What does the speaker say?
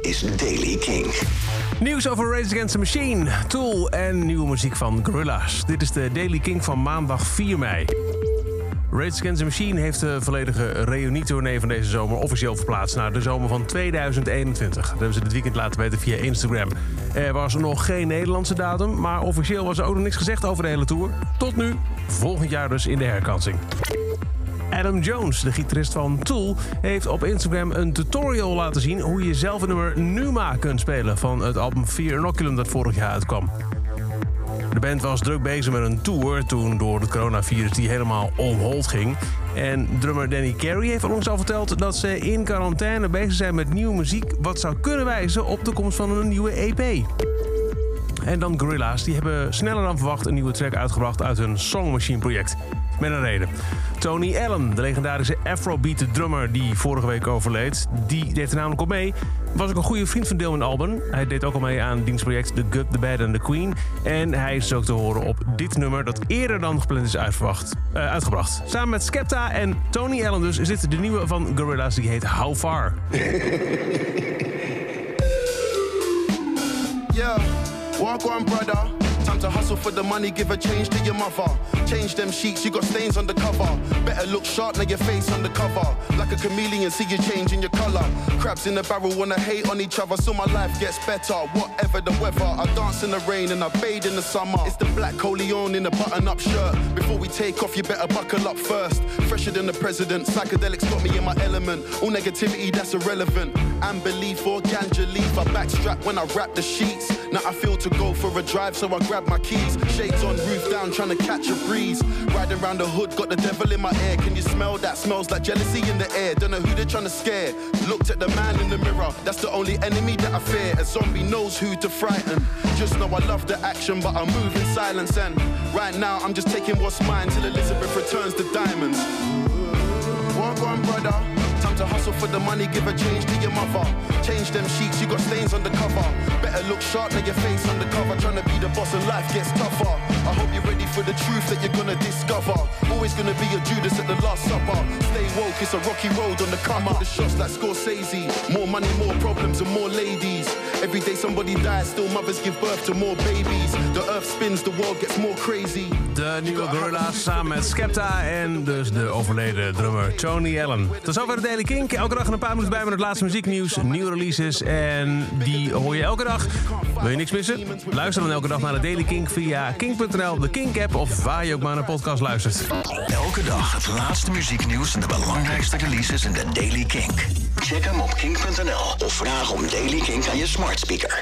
Is Daily King. Nieuws over Rage Against the Machine, Tool en nieuwe muziek van Gorillaz. Dit is de Daily King van maandag 4 mei. Rage Against the Machine heeft de volledige reunietournee van deze zomer officieel verplaatst naar de zomer van 2021. Dat hebben ze dit weekend laten weten via Instagram. Er was nog geen Nederlandse datum, maar officieel was er ook nog niks gezegd over de hele tour. Tot nu, volgend jaar dus in de herkansing. Adam Jones, de gitarist van Tool, heeft op Instagram een tutorial laten zien hoe je zelf een nummer Numa kunt spelen van het album Fear Inoculum dat vorig jaar uitkwam. De band was druk bezig met een tour toen door het coronavirus die helemaal on hold ging. En drummer Danny Carey heeft ons al verteld dat ze in quarantaine bezig zijn met nieuwe muziek wat zou kunnen wijzen op de komst van een nieuwe EP. En dan Gorillaz, die hebben sneller dan verwacht een nieuwe track uitgebracht uit hun Song Machine project. Met een reden. Tony Allen, de legendarische Afrobeat drummer die vorige week overleed, die deed er namelijk op mee. Was ook een goede vriend van Dylan Alban. Hij deed ook al mee aan dienstproject The Good, The Bad and The Queen. En hij is ook te horen op dit nummer dat eerder dan gepland is eh, uitgebracht. Samen met Skepta en Tony Allen dus is dit de nieuwe van Gorillaz die heet How Far. Yeah, walk on, brother. Time to hustle for the money, give a change to your mother. Change them sheets, you got stains on the cover. Better look sharp, now your face on the cover. Like a chameleon, see you change in your color. Crabs in the barrel wanna hate on each other, so my life gets better. Whatever the weather, I dance in the rain and I bathe in the summer. It's the black Coleon in a button up shirt. Before we take off, you better buckle up first. Fresher than the president, psychedelics got me in my element. All negativity, that's irrelevant. And belief or ganja leaf, I backstrap when I wrap the sheets. Now I feel to go for a drive, so I grab my keys. Shades on, roof down, trying to catch a breeze. Riding around the hood, got the devil in my ear. Can you smell that? Smells like jealousy in the air. Don't know who they're trying to scare. Looked at the man in the mirror, that's the only enemy that I fear. A zombie knows who to frighten. Just know I love the action, but I move in silence. And right now, I'm just taking what's mine till Elizabeth returns the diamonds. Walk on, brother. Time to hustle for the money, give a change to your mother. Change them sheets, you got stains on the cover. Better look sharp, now your face on the cover. Trying to be the boss and life gets tougher. I hope you're ready for the truth that you're gonna discover. Always gonna be a Judas at the Last Supper. Stay woke, it's a rocky road on the come up. The shots like Scorsese. More money, more problems, and more ladies. Every day somebody dies, still mothers give birth to more babies. The earth spins, the world gets more crazy. De nieuwe Gorillaz samen met Skepta en dus de overleden drummer Tony Allen. Tot zover de Daily Kink. Elke dag een paar minuten bij met het laatste muzieknieuws, nieuwe releases en die hoor je elke dag. Wil je niks missen? Luister dan elke dag naar de Daily Kink via kink.nl, de Kink-app of waar je ook maar naar podcast luistert. Elke dag het laatste muzieknieuws en de belangrijkste releases in de Daily Kink. Check hem op kink.nl of vraag om Daily Kink aan je smart speaker.